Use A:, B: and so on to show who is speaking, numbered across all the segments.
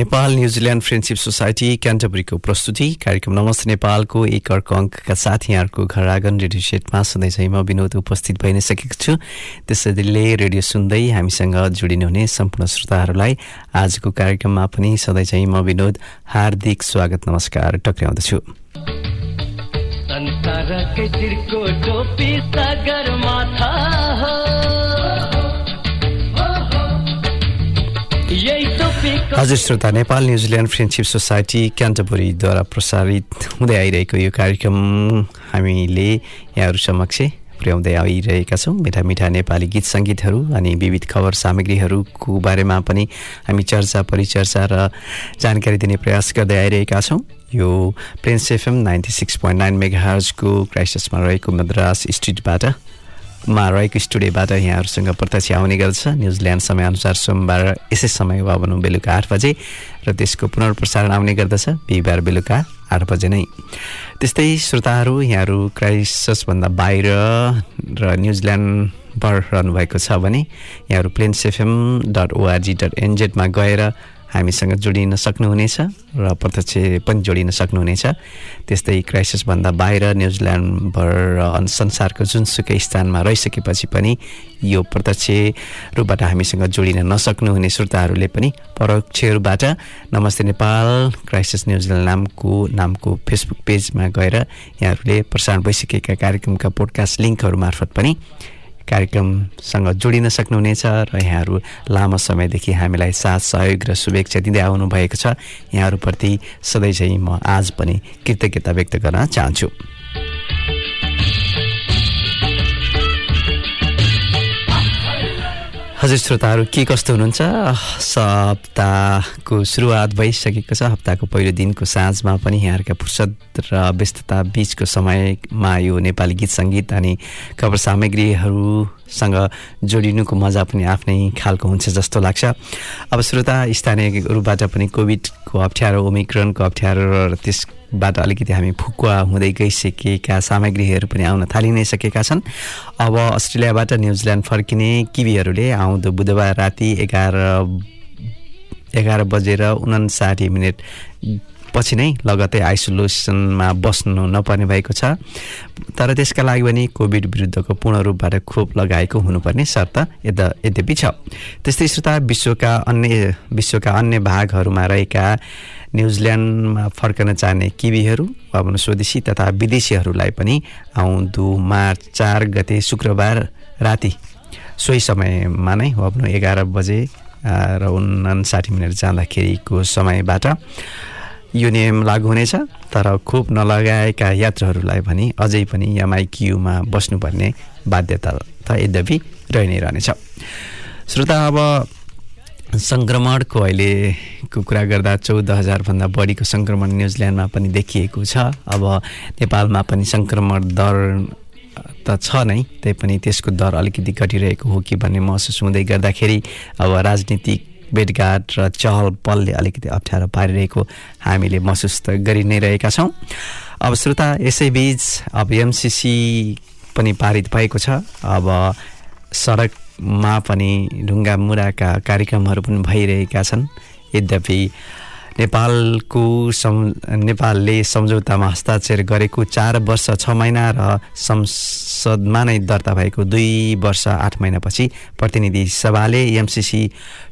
A: Nepal New Zealand friendship society क्यान्टबरीको प्रस्तुति। कार्यक्रम नमस्ते नेपालको एक अर्को अङ्कका साथ यहाँहरूको घर आँगन रेडियो सेटमा सधैँ चाहिँ म विनोद उपस्थित भइ नै सकेको छु। त्यसैले रेडियो सुन्दै हामीसँग जोडिनुहुने सम्पूर्ण श्रोताहरूलाई आजको कार्यक्रममा पनि सधैँ चाहिँ म विनोद हार्दिक स्वागत नमस्कार टक्राउँदछु हजुर श्रोता Nepal New Zealand friendship society क्यान्टबरीद्वारा प्रसारित हुँदै आइरहेको यो कार्यक्रम हामीले यहाँहरू समक्ष पुर्याउँदै आइरहेका छौँ। मिठा मिठा नेपाली गीत सङ्गीतहरू अनि विविध खबर सामग्रीहरूको बारेमा पनि हामी चर्चा परिचर्चा र जानकारी दिने प्रयास गर्दै आइरहेका छौँ। यो Plains FM ninety six point nine mega हर्जको क्राइसिसमा रहेको मद्रास स्ट्रिटबाट मा रहेको स्टुडियोबाट यहाँहरूसँग प्रत्यक्ष आउने गर्दछ। न्युजिल्यान्ड समयअनुसार सोमबार यसै समय वा भनौँ बेलुका आठ बजे र त्यसको पुनर्प्रसारण आउने गर्दछ। बिहिबार बेलुका आठ बजे नै। त्यस्तै श्रोताहरू यहाँहरू क्राइससभन्दा बाहिर र न्युजिल्यान्डबाट रहनुभएको छ भने यहाँहरू Plains FM dot org dot एनजेडमा गएर हामीसँग जोडिन सक्नुहुनेछ र प्रत्यक्ष पनि जोडिन सक्नुहुनेछ। त्यस्तै क्राइसिसभन्दा बाहिर न्युजिल्यान्डभर र संसारको जुनसुकै स्थानमा रहिसकेपछि पनि यो प्रत्यक्ष रूपबाट हामीसँग जोडिन नसक्नुहुने श्रोताहरूले पनि परोक्षहरूबाट नमस्ते नेपाल क्राइसिस न्युजिल्यान्ड नामको नामको फेसबुक पेजमा गएर यहाँहरूले प्रसारण भइसकेका कार्यक्रमका पोडकास्ट लिङ्कहरू मार्फत पनि कार्यक्रमसँग जोडिन सक्नुहुनेछ र यहाँहरू लामो समयदेखि हामीलाई साथ सहयोग र शुभेच्छा दिँदै आउनुभएको छ। यहाँहरूप्रति सधैँ चाहिँ म आज पनि कृतज्ञता व्यक्त गर्न चाहन्छु। हजुर श्रोताहरू के कस्तो हुनुहुन्छ? हप्ताको सुरुवात भइसकेको छ। हप्ताको पहिलो दिनको साँझमा पनि यहाँहरूका फुर्सद र व्यस्तता बिचको समयमा यो नेपाली गीत सङ्गीत अनि खबर सामग्रीहरूसँग जोडिनुको मजा पनि आफ्नै खालको हुन्छ जस्तो लाग्छ। अब श्रोता स्थानीयहरूबाट पनि कोभिडको अप्ठ्यारो ओमिक्रोनको अप्ठ्यारो र त्यस बाट अलिकति हामी फुकुवा हुँदै गइसकेका सामग्रीहरू पनि आउन थालि नै सकेका छन्। अब अस्ट्रेलियाबाट न्युजिल्यान्ड फर्किने किवीहरूले आउँदो बुधबार राति एघार एघार बजेर उनासाठी मिनट पछि नै लगतै आइसोलेसनमा बस्नु नपर्ने भएको छ। तर त्यसका लागि पनि कोभिड विरुद्धको पूर्ण रूपबाट खोप लगाएको हुनुपर्ने शर्त यद यद्यपि छ। त्यस्तै श्रोता विश्वका अन्य विश्वका अन्य भागहरूमा रहेका न्युजिल्यान्डमा फर्कन चाहने किवीहरू वा भनौँ स्वदेशी तथा विदेशीहरूलाई पनि आउँदो मार्च चार गते शुक्रबार राति सोही समयमा नै वा भनौँ एघार बजे र उनासाठी मिनट जाँदाखेरिको समयबाट यो नियम लागू हुनेछ तर खोप नलगाएका यात्रुहरूलाई भने अझै पनि एमआई क्युमा बस्नुपर्ने बाध्यता त यद्यपि रहि नै रहनेछ। श्रोता अब सङ्क्रमणको अहिलेको कुरा गर्दा चौध हजारभन्दा बढीको सङ्क्रमण न्युजिल्यान्डमा पनि देखिएको छ। अब नेपालमा पनि सङ्क्रमण दर त छ नै त्यही पनि त्यसको दर अलिकति घटिरहेको हो कि भन्ने महसुस हुँदै गर्दाखेरि अब राजनीतिक भेटघाट र चहल पहलले अलिकति अप्ठ्यारो पारिरहेको हामीले महसुस त गरि नै रहेका छौँ। अब श्रोता यसैबिच अब एमसिसी पनि पारित भएको छ। अब सडकमा पनि ढुङ्गा मुराका कार्यक्रमहरू पनि भइरहेका छन्। यद्यपि नेपालको सम् नेपालले सम्झौतामा हस्ताक्षर गरेको चार वर्ष छ महिना र संसदमा नै दर्ता भएको दुई वर्ष आठ महिनापछि प्रतिनिधि सभाले एमसिसी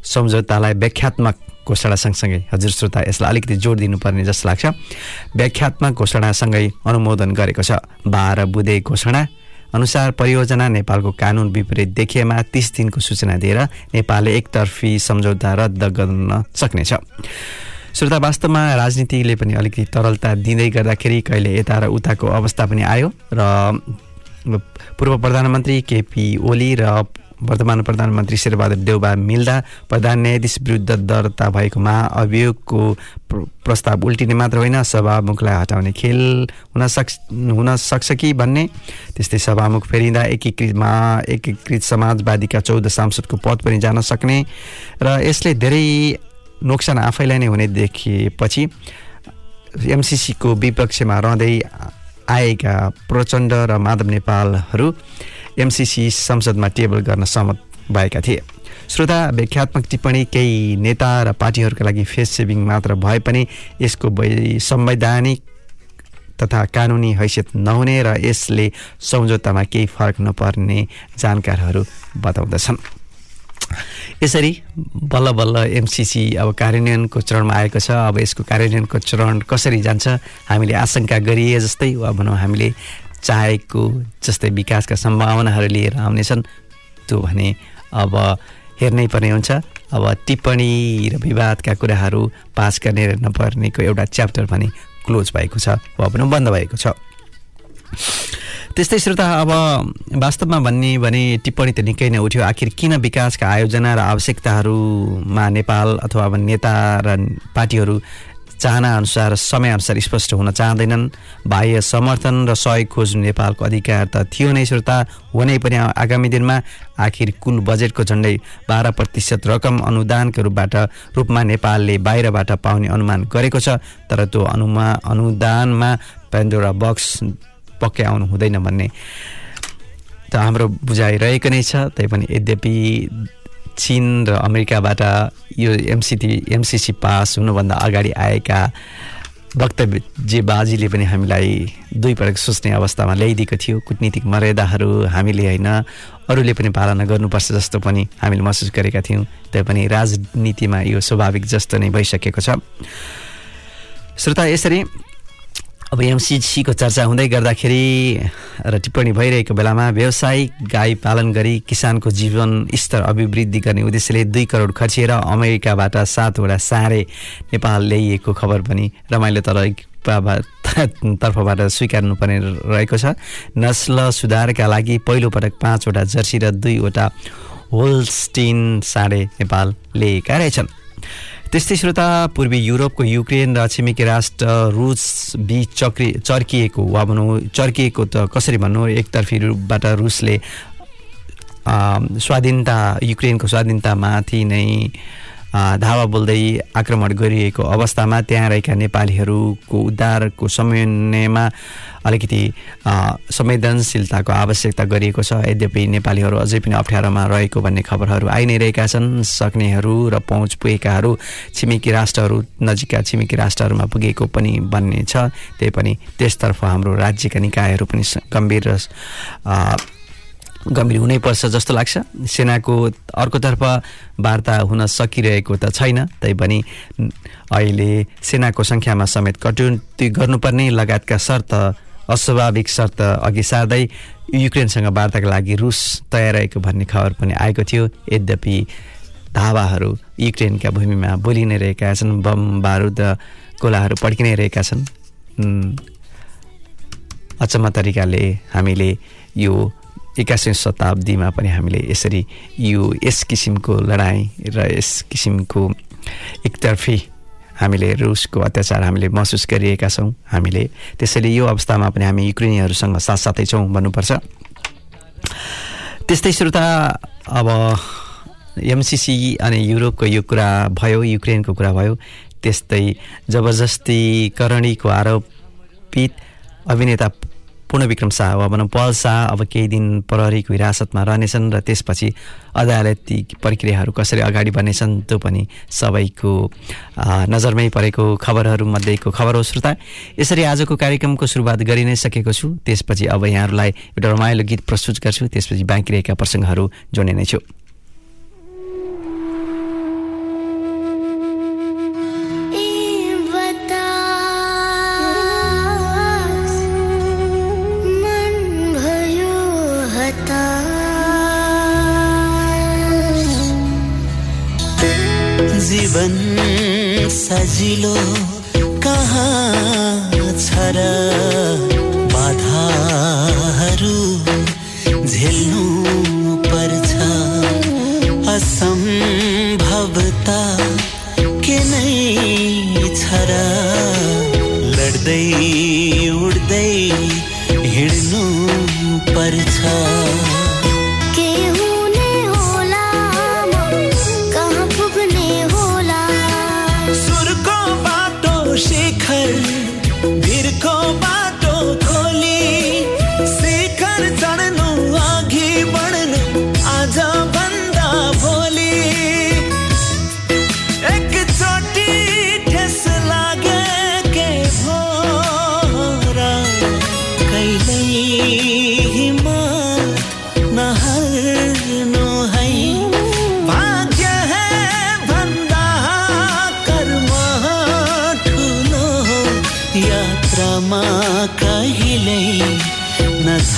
A: सम्झौतालाई व्याख्यात्मक घोषणा सँगसँगै हजुर श्रोता यसलाई अलिकति जोड दिनुपर्ने जस्तो लाग्छ। व्याख्यात्मक घोषणासँगै अनुमोदन गरेको छ। बाह्र बुधे घोषणा अनुसार परियोजना नेपालको कानुन विपरीत देखिएमा तिस दिनको सूचना दिएर नेपालले एकतर्फी सम्झौता रद्द गर्न सक्नेछ। श्रोता वास्तवमा राजनीतिले पनि अलिकति तरलता दिँदै गर्दाखेरि कहिले यता र उताको अवस्था पनि आयो र पूर्व प्रधानमन्त्री केपी ओली र वर्तमान प्रधानमन्त्री शेरबहादुर देउबा मिल्दा प्रधान न्यायाधीश विरुद्ध दर्ता भएको महाअभियोगको प्र- प्रस्ताव उल्टिने मात्र होइन सभामुखलाई हटाउने खेल हुन सक्छ हुन सक्छ कि भन्ने। त्यस्तै सभामुख फेरिँदा एकीकृतमा एकीकृत समाजवादीका चौध सांसदको पद पनि जान सक्ने र यसले धेरै नोक्सान आफैलाई नै हुने देखिएपछि एमसिसीको विपक्षमा रहँदै आएका प्रचण्ड र माधव नेपालहरू एमसिसी संसदमा टेबल गर्न सहमत भएका थिए। श्रोता व्याख्यात्मक टिप्पणी केही नेता र पार्टीहरूका लागि फेस सेभिङ मात्र भए पनि यसको संवैधानिक तथा कानुनी हैसियत नहुने र यसले सम्झौतामा केही फरक नपर्ने जानकारहरू बताउँदछन्। यसरी बल्ल बल्ल एमसिसी अब कार्यान्वयनको चरणमा आएको छ अब यसको कार्यान्वयनको चरण कसरी जान्छ हामीले आशंका गरिए जस्तै वा भनौँ हामीले चाहेको जस्तै विकासका सम्भावनाहरू लिएर आउनेछन् त्यो भने अब हेर्नै पर्ने हुन्छ। अब टिप्पणी र विवादका कुराहरू पास गर्ने र नपर्नेको एउटा च्याप्टर पनि क्लोज भएको छ वा भनौँ बन्द भएको छ। त्यस्तै श्रोता अब वास्तवमा भन्ने भने टिप्पणी त निकै नै उठ्यो। आखिर किन विकासका आयोजना र आवश्यकताहरूमा नेपाल अथवा अब नेता र पार्टीहरू चाहना अनुसार समयअनुसार स्पष्ट हुन चाहँदैनन्? बाह्य समर्थन र सहयोग खोज्नु नेपालको अधिकार त थियो नै श्रोता हुनै पनि आगामी दिनमा आखिर कुल बजेटको झन्डै बाह्र प्रतिशत रकम अनुदानको रूपबाट रूपमा नेपालले बाहिरबाट पाउने अनुमान गरेको छ तर त्यो अनुमा अनुदानमा पेन्डोरा बक्स पक्कै आउनु हुँदैन भन्ने त हाम्रो बुझाइ रहेको नै छ। तैपनि यद्यपि चिन र अमेरिकाबाट यो एमसिटी एमसिसी पास हुनुभन्दा अगाडि आएका वक्तव्य जे बाजीले पनि हामीलाई दुई पटक सोच्ने अवस्थामा ल्याइदिएको थियो। कुटनीतिक मर्यादाहरू हामीले होइन अरूले पनि पालना गर्नुपर्छ जस्तो पनि हामीले महसुस गरेका थियौँ। तैपनि राजनीतिमा यो स्वाभाविक जस्तो नै भइसकेको छ। श्रोता यसरी अब एमसिसीको चर्चा हुँदै गर्दाखेरि र टिप्पणी भइरहेको बेलामा व्यावसायिक गाई पालन गरी किसानको जीवन स्तर अभिवृद्धि गर्ने उद्देश्यले दुई करोड खर्चिएर अमेरिकाबाट सातवटा सारे नेपाल ल्याइएको खबर पनि रमाइलो तर तर्फबाट स्वीकार्नुपर्ने रहेको छ। नस्ल सुधारका लागि पहिलोपटक पाँचवटा जर्सी र दुईवटा होलस्टिन साँडे नेपाल ल्याएका रहेछन्। त्यस्तै श्रोता पूर्वी युरोपको युक्रेन र छिमेकी राष्ट्र रुस बीच चक्री चर्किएको वा भनौँ चर्किएको त कसरी भन्नु एकतर्फी रूपबाट रुसले स्वाधीनता युक्रेनको स्वाधीनतामाथि नै धावा बोल्दै आक्रमण गरिएको अवस्थामा त्यहाँ रहेका नेपालीहरूको उद्धारको समन्वयमा अलिकति संवेदनशीलताको आवश्यकता गरिएको छ। यद्यपि नेपालीहरू अझै पनि अप्ठ्यारोमा रहेको भन्ने खबरहरू आइ नै रहेका छन्। सक्नेहरू र पहुँच पुगेकाहरू छिमेकी राष्ट्रहरू नजिकका छिमेकी राष्ट्रहरूमा पुगेको पनि भन्ने छ। त्यही पनि त्यसतर्फ हाम्रो राज्यका निकायहरू पनि गम्भीर र गम्भीर हुनैपर्छ जस्तो लाग्छ। सेनाको अर्कोतर्फ वार्ता हुन सकिरहेको त छैन तैपनि अहिले सेनाको सङ्ख्यामा समेत कटौती गर्नुपर्ने लगायतका शर्त अस्वाभाविक शर्त अघि सार्दै युक्रेनसँग वार्ताका लागि रुस तयार रहेको भन्ने खबर पनि आएको थियो। यद्यपि धावाहरू युक्रेनका भूमिमा बोलि नै रहेका छन् बम बारुद र गोलाहरू पड्किनै रहेका छन्। अचम्म तरिकाले हामीले यो एक्काइसौँ शताब्दीमा पनि हामीले यसरी यो यस किसिमको लडाइँ र यस किसिमको एकतर्फी हामीले रुसको अत्याचार हामीले महसुस गरिएका छौँ। हामीले त्यसैले यो अवस्थामा पनि हामी युक्रेनीहरूसँग साथसाथै छौँ भन्नुपर्छ। त्यस्तै श्रोता अब एमसिसी अनि युरोपको यो कुरा भयो युक्रेनको कुरा भयो त्यस्तै जबरजस्तीकरणीको आरोपित अभिनेता पूर्णविक्रम शाह वा भनौँ पल शाह अब केही दिन प्रहरीको हिरासतमा रहनेछन् र त्यसपछि अदालती प्रक्रियाहरू कसरी अगाडि बढ्नेछन् त्यो पनि सबैको नजरमै परेको खबरहरूमध्येको खबर हो श्रोता। यसरी आजको कार्यक्रमको सुरुवात गरि नै सकेको छु। त्यसपछि अब यहाँहरूलाई एउटा रमाइलो गीत प्रस्तुत गर्छु। त्यसपछि बाँकी रहेका प्रसङ्गहरू जोड्ने नै छु।
B: जीवन सज सजिलो कहाँ छ र बाधाहरू झेल्नु पर्छ। असम्भवता के नै छ र लड्दै उड्दै हिँड्नु पर्छ।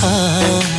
B: Oh.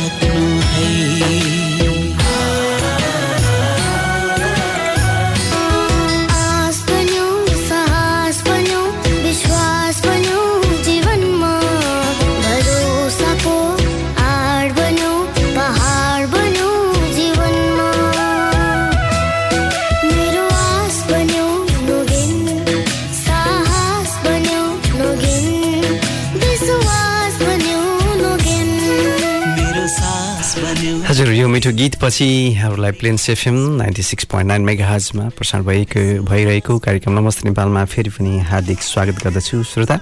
A: हजुर यो मिठो गीतपछि हामीलाई Plains FM ninety six point nine mega हजमा प्रसारण भएको भइरहेको कार्यक्रम नमस्ते नेपालमा फेरि पनि हार्दिक स्वागत गर्दछु। श्रोता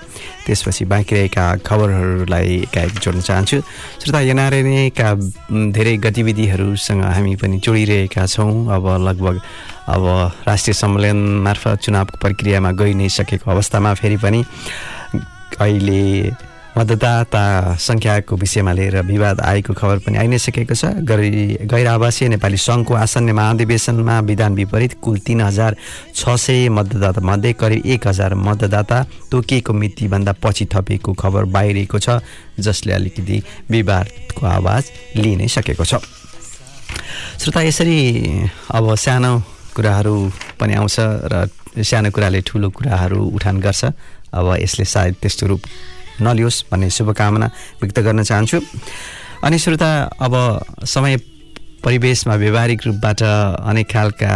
A: त्यसपछि बाँकी रहेका खबरहरूलाई एकाएक जोड्न चाहन्छु। श्रोता एनआरएनएका धेरै गतिविधिहरूसँग हामी पनि जोडिरहेका छौँ। अब लगभग अब राष्ट्रिय सम्मेलन मार्फत चुनावको प्रक्रियामा गइ नै सकेको अवस्थामा फेरि पनि अहिले मतदाता सङ्ख्याको विषयमा लिएर विवाद आएको खबर पनि आइ नै सकेको छ। गरी गैर आवासीय नेपाली सङ्घको आसन्न महाधिवेशनमा विधान विपरीत कुल तिन हजार छ सय मतदाता मध्ये करिब एक हजार मतदाता तोकिएको मितिभन्दा पछि थपिएको खबर बाहिरिएको छ जसले अलिकति विवादको आवाज लिइ नै सकेको छ। श्रोता यसरी अब सानो कुराहरू पनि आउँछ र सानो कुराले ठुलो कुराहरू उठान गर्छ। अब यसले सायद त्यस्तो रूप नलियोस् भन्ने शुभकामना व्यक्त गर्न चाहन्छु। अनि श्रोता अब समय परिवेशमा व्यवहारिक रूपबाट अनेक खालका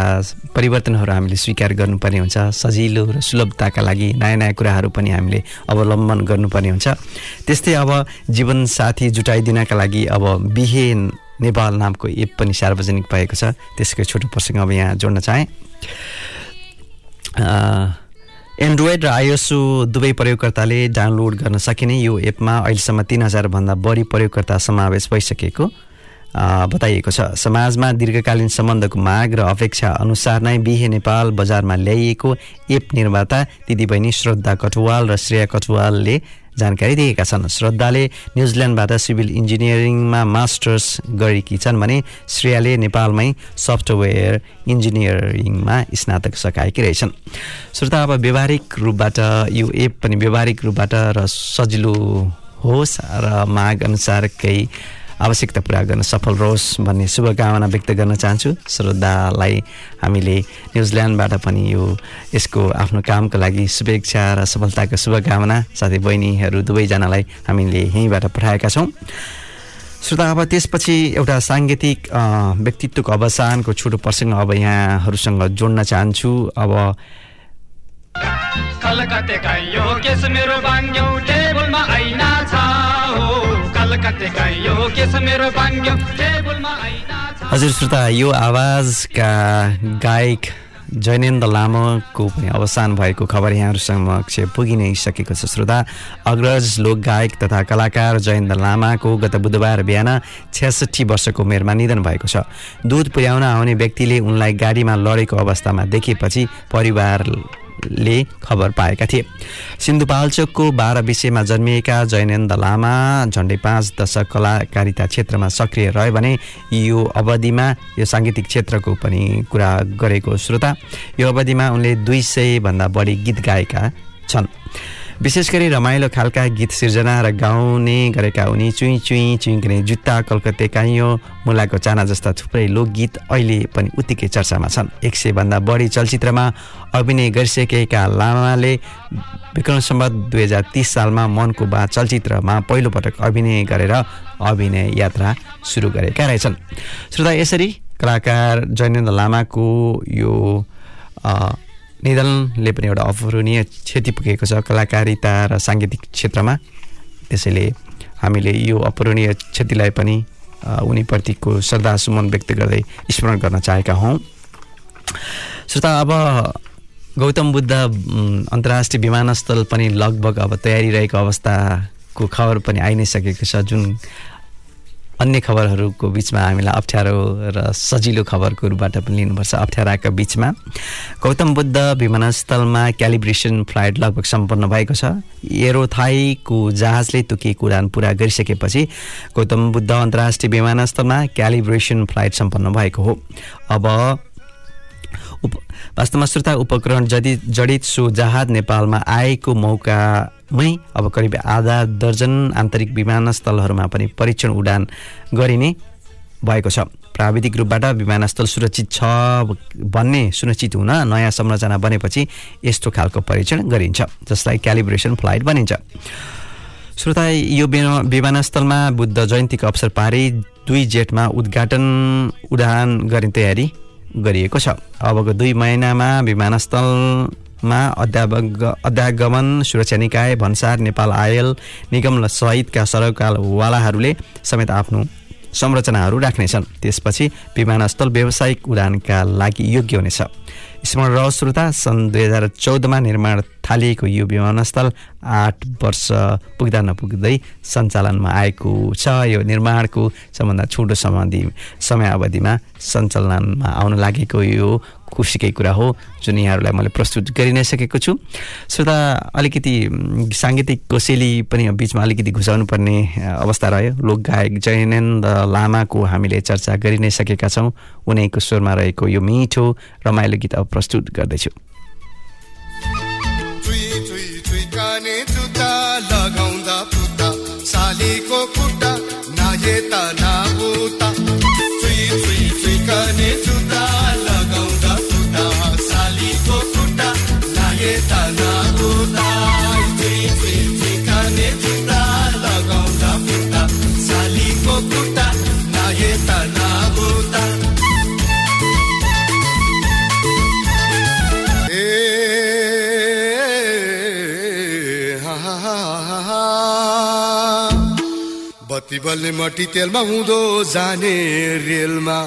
A: परिवर्तनहरू हामीले स्वीकार गर्नुपर्ने हुन्छ। सजिलो र सुलभताका लागि नयाँ नयाँ कुराहरू पनि हामीले अवलम्बन गर्नुपर्ने हुन्छ। त्यस्तै अब जीवनसाथी जुटाइदिनका लागि अब बिहे नेपाल नामको एप पनि सार्वजनिक भएको छ। त्यसको छोटो प्रसङ्ग अब यहाँ जोड्न चाहेँ। एन्ड्रोइड र आइएसओ दुवै प्रयोगकर्ताले डाउनलोड गर्न सकिने यो एपमा अहिलेसम्म तिन हजारभन्दा बढी प्रयोगकर्ता समावेश भइसकेको बताइएको छ। समाजमा दीर्घकालीन सम्बन्धको माग र अपेक्षा अनुसार नै बिहे नेपाल बजारमा ल्याइएको एप निर्माता दिदीबहिनी श्रद्धा कटुवाल र श्रेया कटुवालले जानकारी दिएका छन्। श्रद्धाले न्युजिल्यान्डबाट सिभिल इन्जिनियरिङमा मास्टर्स गरेकी छन् भने श्रेयाले नेपालमै सफ्टवेयर इन्जिनियरिङमा स्नातक सकाएकी रहेछन्। श्रोता अब व्यवहारिक रूपबाट यो एप पनि व्यवहारिक रूपबाट र सजिलो होस् र माग अनुसारकै आवश्यकता पुरा गर्न सफल रहोस् भन्ने शुभकामना व्यक्त गर्न चाहन्छु। श्रद्धालाई हामीले न्युजिल्यान्डबाट पनि यो यसको आफ्नो कामको लागि शुभेच्छा र सफलताको शुभकामना साथै बहिनीहरू दुवैजनालाई हामीले यहीँबाट पठाएका छौँ। श्रोता अब त्यसपछि एउटा साङ्गीतिक व्यक्तित्वको अवसानको छोटो प्रसङ्ग अब यहाँहरूसँग जोड्न चाहन्छु। अब
C: कलकत्ते यो केस मेरो बाङ्ग्यौ टेबलमा ऐना।
A: हजुर श्रोता यो आवाजका गायक जैनेन्द्र लामाको पनि अवसान भएको खबर यहाँहरू समक्ष पुगि नै सकेको छ। श्रोता अग्रज लोक गायक तथा कलाकार जयेन्द्र लामाको गत बुधबार बिहान छ्यासठी वर्षको उमेरमा निधन भएको छ। दुध पुर्याउन आउने व्यक्तिले उनलाई गाडीमा लडेको अवस्थामा देखेपछि परिवारले खबर पाएका थिए। सिन्धुपाल्चोकको बाह्र विषयमा जन्मिएका जैनेन्द्र लामा झन्डै पाँच दशक कलाकारिता क्षेत्रमा सक्रिय रह्यो भने यो अवधिमा यो साङ्गीतिक क्षेत्रको पनि कुरा गरेको श्रोता यो अवधिमा उनले दुई सयभन्दा बढी गीत गाएका छन्। विशेष गरी रमाइलो खालका गीत सिर्जना र गाउने गरेका उनी चुई चुई चुइक्ने जुत्ता कलकत्ते काइयो मुलाको चाना जस्ता थुप्रै लोकगीत अहिले पनि उत्तिकै चर्चामा छन्। एक सयभन्दा बढी चलचित्रमा अभिनय गरिसकेका लामाले विक्रम सम्बत दुई हजार तिस सालमा मनको बा चलचित्रमा पहिलोपटक अभिनय गरेर अभिनय यात्रा सुरु गरेका रहेछन्। श्रोता यसरी कलाकार जयनेन्द्र लामाको यो निधनले पनि एउटा अपूरणीय क्षति पुगेको छ कलाकारिता र साङ्गीतिक क्षेत्रमा। त्यसैले हामीले यो अपूरणीय क्षतिलाई पनि उनीप्रतिको श्रद्धासुमन व्यक्त गर्दै स्मरण गर्न चाहेका हौँ। श्रोता अब गौतम बुद्ध अन्तर्राष्ट्रिय विमानस्थल पनि लगभग अब तयारी रहेको अवस्थाको खबर पनि आइ नै सकेको छ। जुन अन्य खबरहरूको बिचमा हामीलाई अप्ठ्यारो र सजिलो खबरको रूपबाट पनि लिनुपर्छ। अप्ठ्याराका बिचमा गौतम बुद्ध विमानस्थलमा क्यालिब्रेसन फ्लाइट लगभग सम्पन्न भएको छ। एरोथाईको जहाजले तोकिएको उडान पुरा गरिसकेपछि गौतम बुद्ध अन्तर्राष्ट्रिय विमानस्थलमा क्यालिब्रेसन फ्लाइट सम्पन्न भएको हो। अब उप वास्तवमा श्रोता उपकरण जडि जडित सो जहाज नेपालमा आएको मौकामै अब करिब आधा दर्जन आन्तरिक विमानस्थलहरूमा पनि परीक्षण उडान गरिने भएको छ। प्राविधिक रूपबाट विमानस्थल सुरक्षित छ भन्ने सुनिश्चित हुन नयाँ संरचना बनेपछि यस्तो खालको परीक्षण गरिन्छ जसलाई क्यालिब्रेसन फ्लाइट भनिन्छ। श्रोता यो विमा- विमानस्थलमा बुद्ध जयन्तीको अवसर पारी दुई जेटमा उद्घाटन उडान गर्ने तयारी गरिएको छ। अबको दुई महिनामा विमानस्थलमा अध्यावग अध्यागमन सुरक्षा निकाय भन्सार नेपाल आयल निगम सहितका सरकारवालाहरूले समेत आफ्नो संरचनाहरू राख्नेछन्। त्यसपछि विमानस्थल व्यावसायिक उडानका लागि योग्य हुनेछ। स्मरण श्रोता सन् दुई हजार चौधमा निर्माण थालिएको यो विमानस्थल आठ वर्ष पुग्दा नपुग्दै सञ्चालनमा आएको छ यो निर्माणको सबभन्दा छोटो सम्बन्धी समयावधिमा सञ्चालनमा आउन लागेको यो खुसीकै कुरा हो जुन यहाँहरूलाई मैले प्रस्तुत गरि नै सकेको छु। श्रोता अलिकति साङ्गीतिक कोसेली पनि बिचमा अलिकति घुसाउनु पर्ने अवस्था रह्यो। लोकगायक जयनन्द लामाको हामीले चर्चा गरि नै सकेका छौँ। उनैको स्वरमा रहेको यो मिठो रमाइलो गीत अब प्रस्तुत गर्दैछु।
D: बल्ने मट्टी तेलमा हुँदो जाने रेलमा।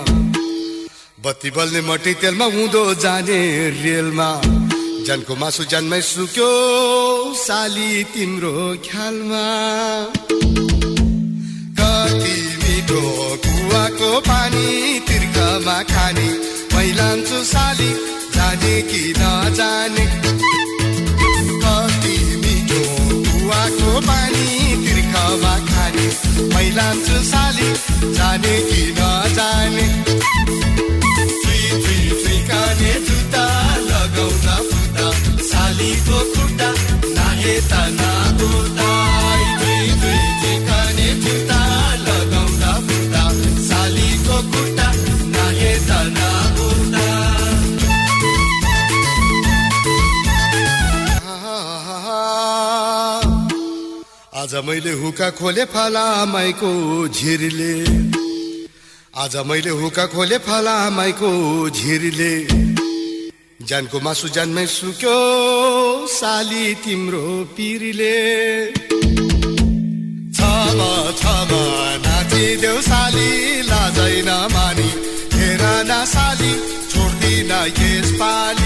D: बत्ती बल्ने मट्टी तेलमा हुँदो जाने रेलमा। जनको मासु जन्मै सुक्यो साली तिम्रो ख्यालमा। कति मिठो कुवाको पानी तिर्खमा खाने। मैलान्छु साली जाने कि नजाने? मैलान्छु साली जाने कि नजाने? काने जुत्ता लगाउँदा फुट्दा सालीको खुट्टा चुई काने जुत्ता लगाउँदा फुट्दा सालीको खुट्टा नाहेता नागुता आज मैले हुका खोले फलामाईको झिरले। आज मैले हुका खोले फलामाईको झिरले। ज्यानको मासु ज्यानमै सुक्यो साली तिम्रो पिरले। नाचिदेऊ साली लाजै नमानी हेर साली छोड्दिन यस पाली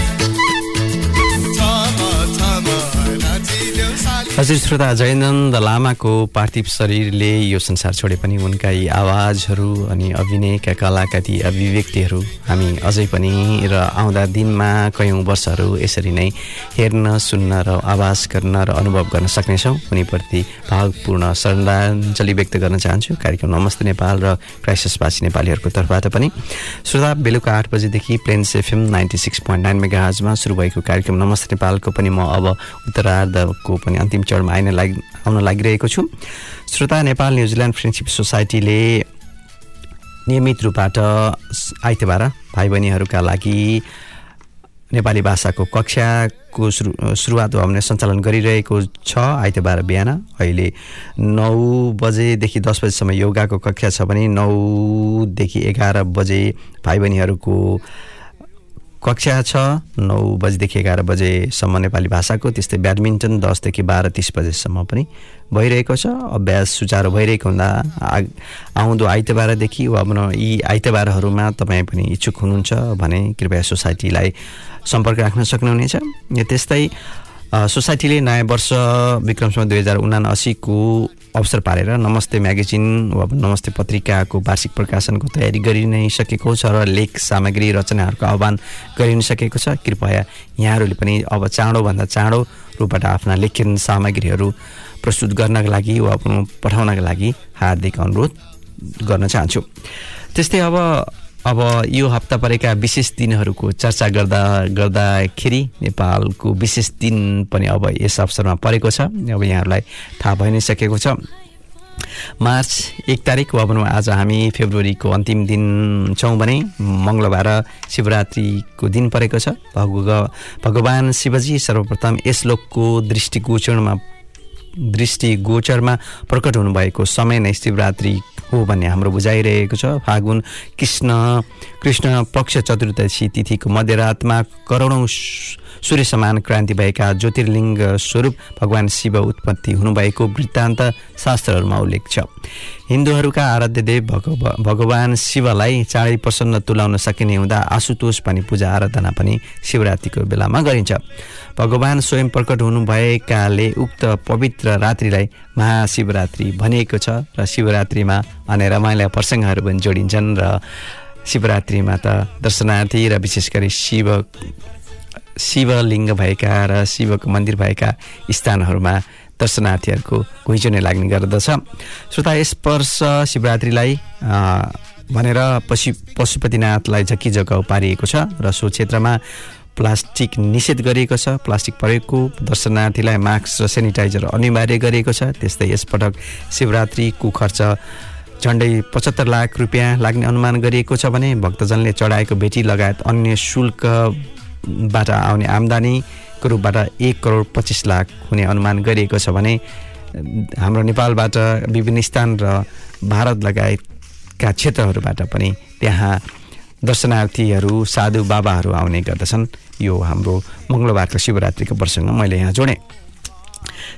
A: हजुर श्रोता जयनन्द लामाको पार्थिव शरीरले यो संसार छोडे पनि उनका यी आवाजहरू अनि अभिनयका कलाका ती अभिव्यक्तिहरू हामी अझै पनि र आउँदा दिनमा कयौँ वर्षहरू यसरी नै हेर्न सुन्न र आवाज गर्न र अनुभव गर्न सक्नेछौँ। उनीप्रति भावपूर्ण श्रद्धाञ्जली व्यक्त गर्न चाहन्छु। कार्यक्रम नमस्ते नेपाल र क्राइसिसवासी नेपालीहरूको तर्फबाट पनि। श्रोता बेलुका आठ बजेदेखि Plains FM ninety six point nine मेगाजमा सुरु भएको कार्यक्रम नमस्ते नेपालको पनि म अब उत्तरार्धको पनि अन्तिम चरणमा आइन लागि आउन लागिरहेको छु। श्रोता नेपाल न्युजिल्यान्ड फ्रेन्डसिप सोसाइटीले नियमित रूपबाट आइतबार भाइ बहिनीहरूका लागि नेपाली भाषाको कक्षाको सुरु सुरुवात भने सञ्चालन गरिरहेको छ। आइतबार बिहान अहिले नौ बजेदेखि दस बजीसम्म योगाको कक्षा छ भने नौदेखि एघार बजे भाइ बहिनीहरूको कक्षा छ नौ बजीदेखि एघार बजेसम्म नेपाली भाषाको त्यस्तै ब्याडमिन्टन दसदेखि बाह्र तिस बजेसम्म पनि भइरहेको छ। अभ्यास सुचारू भइरहेको हुँदा आउँदो आइतबारदेखि वा भनौँ यी आइतबारहरूमा तपाईँ पनि इच्छुक हुनुहुन्छ भने कृपया सोसाइटीलाई सम्पर्क राख्न सक्नुहुनेछ। त्यस्तै सोसाइटीले नयाँ वर्ष विक्रमसम्म दुई हजार उनासीको अवसर पारेर नमस्ते म्यागजिन वा नमस्ते पत्रिकाको वार्षिक प्रकाशनको तयारी गरि नै सकेको छ र लेख सामग्री रचनाहरूको आह्वान गरि नै सकेको छ। कृपया यहाँहरूले पनि अब चाँडोभन्दा चाँडो रूपबाट आफ्ना लेखन सामग्रीहरू प्रस्तुत गर्नका लागि वा पठाउनका लागि हार्दिक अनुरोध गर्न चाहन्छु। त्यस्तै अब अब यो हप्ता परेका विशेष दिनहरूको चर्चा गर्दा गर्दाखेरि नेपालको विशेष दिन पनि अब यस अवसरमा परेको छ। अब यहाँहरूलाई थाहा भइ नै सकेको छ। मार्च एक तारिक वा भनौँ आज हामी फेब्रुअरीको अन्तिम दिन छौँ भने मङ्गलबार शिवरात्रिको दिन परेको छ। भग भगवान् शिवजी सर्वप्रथम यस लोकको दृष्टिगोचरमा दृष्टिगोचरमा प्रकट हुनुभएको समय नै शिवरात्रि हो भन्ने हाम्रो बुझाइरहेको छ। फागुन कृष्ण कृष्ण पक्ष चतुर्दशी तिथिको मध्यरातमा करोडौँ सूर्य समान क्रान्ति भएका ज्योतिर्लिङ्ग स्वरूप भगवान् शिव उत्पत्ति हुनुभएको वृत्तान्त शास्त्रहरूमा उल्लेख छ। हिन्दूहरूका आराध्य देव भगव भगवान् शिवलाई चाँडै प्रसन्न तुलाउन सकिने हुँदा आशुतोष पनि पूजा आराधना पनि शिवरात्रिको बेलामा गरिन्छ। भगवान् स्वयं प्रकट हुनुभएकाले उक्त पवित्र रात्रिलाई महाशिवरात्रि भनिएको छ र शिवरात्रिमा अनि रमाइला प्रसङ्गहरू पनि जोडिन्छन् र शिवरात्रिमा त दर्शनार्थी र विशेष गरी शिव शिवलिङ्ग भएका र शिवको मन्दिर भएका स्थानहरूमा दर्शनार्थीहरूको घुइँचो नै लाग्ने गर्दछ। श्रोता यस वर्ष शिवरात्रिलाई भनेर पशु पशुपतिनाथलाई झक्की जग्गाउ पारिएको छ र सो क्षेत्रमा प्लास्टिक निषेध गरिएको छ। प्लास्टिक प्रयोगको दर्शनार्थीलाई मास्क र सेनिटाइजर अनिवार्य गरिएको छ। त्यस्तै यसपटक शिवरात्रिको खर्च झन्डै पचहत्तर लाख रुपियाँ लाग्ने अनुमान गरिएको छ भने भक्तजनले चढाएको भेटी लगायत अन्य शुल्कबाट आउने आम्दानीको रूपबाट एक करोड पच्चिस लाख हुने अनुमान गरिएको छ भने हाम्रो नेपालबाट विभिन्न स्थान र भारत लगायतका क्षेत्रहरूबाट पनि त्यहाँ दर्शनार्थीहरू साधु बाबाहरू आउने गर्दछन्। यो हाम्रो मङ्गलबारको शिवरात्रिको प्रसङ्ग मैले यहाँ जोडेँ।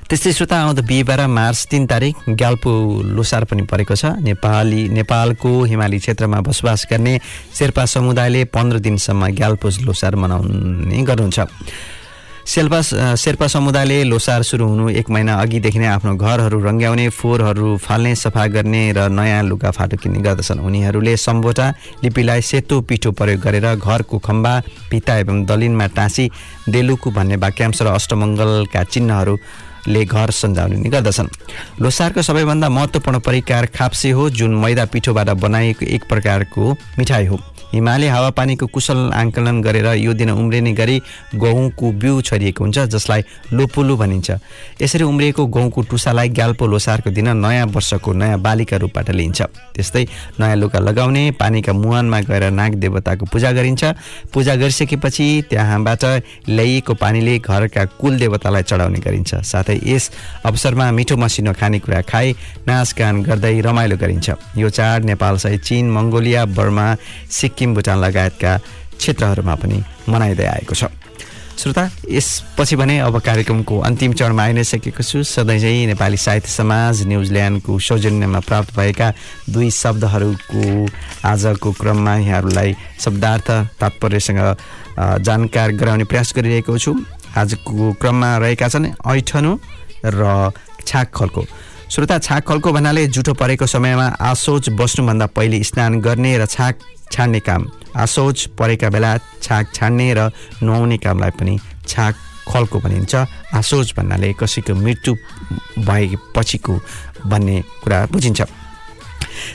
A: त्यस्तै श्रोता आउँदो बिहिबार मार्च तिन तारिक ग्याल्पो लोसार पनि परेको छ। नेपाली नेपालको हिमाली क्षेत्रमा बसोबास गर्ने शेर्पा समुदायले पन्ध्र दिनसम्म ग्याल्पो लोसार मनाउने गर्नुहुन्छ। शेर्पा शेर्पा समुदायले लोसार सुरु हुनु एक महिना अघिदेखि नै आफ्नो घरहरू रङ्ग्याउने फोहोरहरू फाल्ने सफा गर्ने र नयाँ लुगाफाटो किन्ने गर्दछन्। उनीहरूले सम्बोटा लिपिलाई सेतो पिठो प्रयोग गरेर घरको खम्बा भित्ता एवं दलिनमा टाँसी डेलुकु भन्ने वाक्यांश र अष्टमङ्गलका चिन्हहरूले घर सन्जाउने गर्दछन् लोसारको सबैभन्दा महत्त्वपूर्ण परिकार खाप्से हो जुन मैदा पिठोबाट बनाइएको एक प्रकारको मिठाई हो। हिमाली हावापानीको कुशल आङ्कलन गरेर यो दिन उम्रिने गरी गहुँको बिउ छरिएको हुन्छ जसलाई लोपुलु भनिन्छ। यसरी उम्रिएको गहुँको टुसालाई ग्याल्पो लोसारको दिन नयाँ वर्षको नयाँ बालीका रूपबाट लिइन्छ। त्यस्तै नयाँ लुगा लगाउने पानीका मुहानमा गएर नाग देवताको पूजा गरिन्छ। पूजा गरिसकेपछि त्यहाँबाट ल्याइएको पानीले घरका कुल देवतालाई चढाउने गरिन्छ। साथै यस अवसरमा मिठो मसिनो खानेकुरा खाई नाचगान गर्दै रमाइलो गरिन्छ। यो चाड नेपालसहित चीन मङ्गोलिया बर्मा सिक्किम भुटान लगायतका क्षेत्रहरूमा पनि मनाइँदै आएको छ। श्रोता यसपछि भने अब कार्यक्रमको अन्तिम चरणमा आइ नै सकेको छु। सधैँ चाहिँ नेपाली साहित्य समाज न्युजिल्यान्डको सौजन्यमा प्राप्त भएका दुई शब्दहरूको आजको क्रममा यहाँहरूलाई शब्दार्थ तात्पर्यसँग जानकार गराउने प्रयास गरिरहेको छु। आजको क्रममा रहेका छन् ऐठनु र छाक खल्को। श्रोता छाक खल्को भन्नाले जुठो परेको समयमा आसोच बस्नुभन्दा पहिले स्नान गर्ने र छाक छाड्ने काम। आसोच परेका बेला छाक छाड्ने र नुहाउने कामलाई पनि छाक खल्को भनिन्छ। आसोच भन्नाले कसैको मृत्यु भएपछिको भन्ने कुरा बुझिन्छ।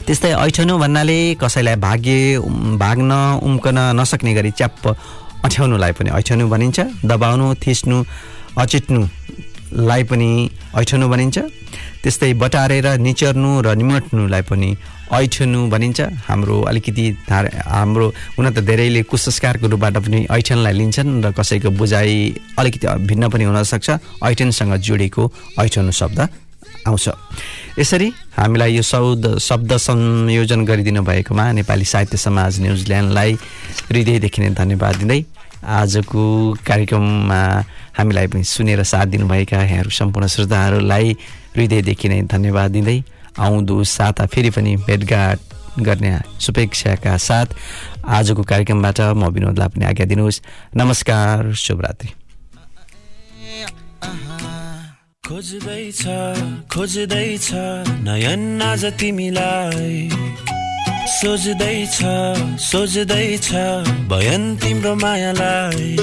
A: त्यस्तै ऐठनु भन्नाले कसैलाई भाग्य भाग्न उम्कन नसक्ने गरी च्याप्प अठ्याउनुलाई पनि ऐठनु भनिन्छ। दबाउनु थिच्नु अचिट्नुलाई पनि ऐठनु भनिन्छ। त्यस्तै बटारेर निचर्नु र निमट्नुलाई पनि ऐठनु भनिन्छ। हाम्रो अलिकति धार हाम्रो हुन त धेरैले कुसंस्कारको रूपबाट पनि ऐठनलाई लिन्छन् र कसैको बुझाइ अलिकति भिन्न पनि हुनसक्छ ऐठनसँग जोडिएको ऐठनु शब्द आउँछ। यसरी हामीलाई यो शब्द शब्द संयोजन गरिदिनु भएकोमा नेपाली साहित्य समाज न्युजिल्यान्डलाई हृदयदेखि नै धन्यवाद दिँदै आजको कार्यक्रममा हामीलाई पनि सुनेर साथ दिनुभएका यहाँहरू सम्पूर्ण श्रोताहरूलाई हृदयदेखि नै धन्यवाद दिँदै आउँदो साता फेरि पनि भेटघाट गर्ने शुभेच्छाका साथ आजको कार्यक्रमबाट म विनोदलाई पनि आज्ञा दिनुहोस्। नमस्कार शुभरात्रि।
B: खोज्दैछ खोज्दैछ नयन आज तिमीलाई। सोच्दैछ सोच्दैछ भयन तिम्रो मायालाई।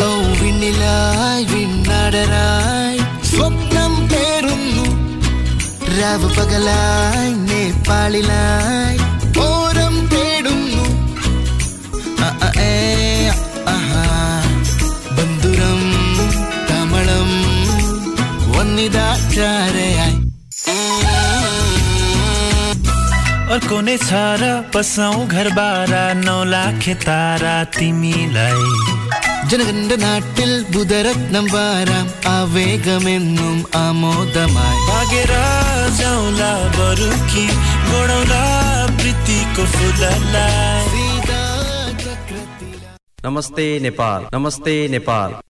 E: औ स्वप्नं पेरुन्नु अ अ ए आहा बन्दुरम तमळम वन्निदा चारयाई
B: अर्को नै छ र घर बारा नौ लाख तारा तिमीलाई।
E: ജനകന്റെ നാട്ടിൽ ബുധരത്നം വാരാം. ആവേഗമെന്നും ആമോദമായി.
A: നമസ്തേ നേപ്പാൾ നമസ്തേ നേപ്പാൾ.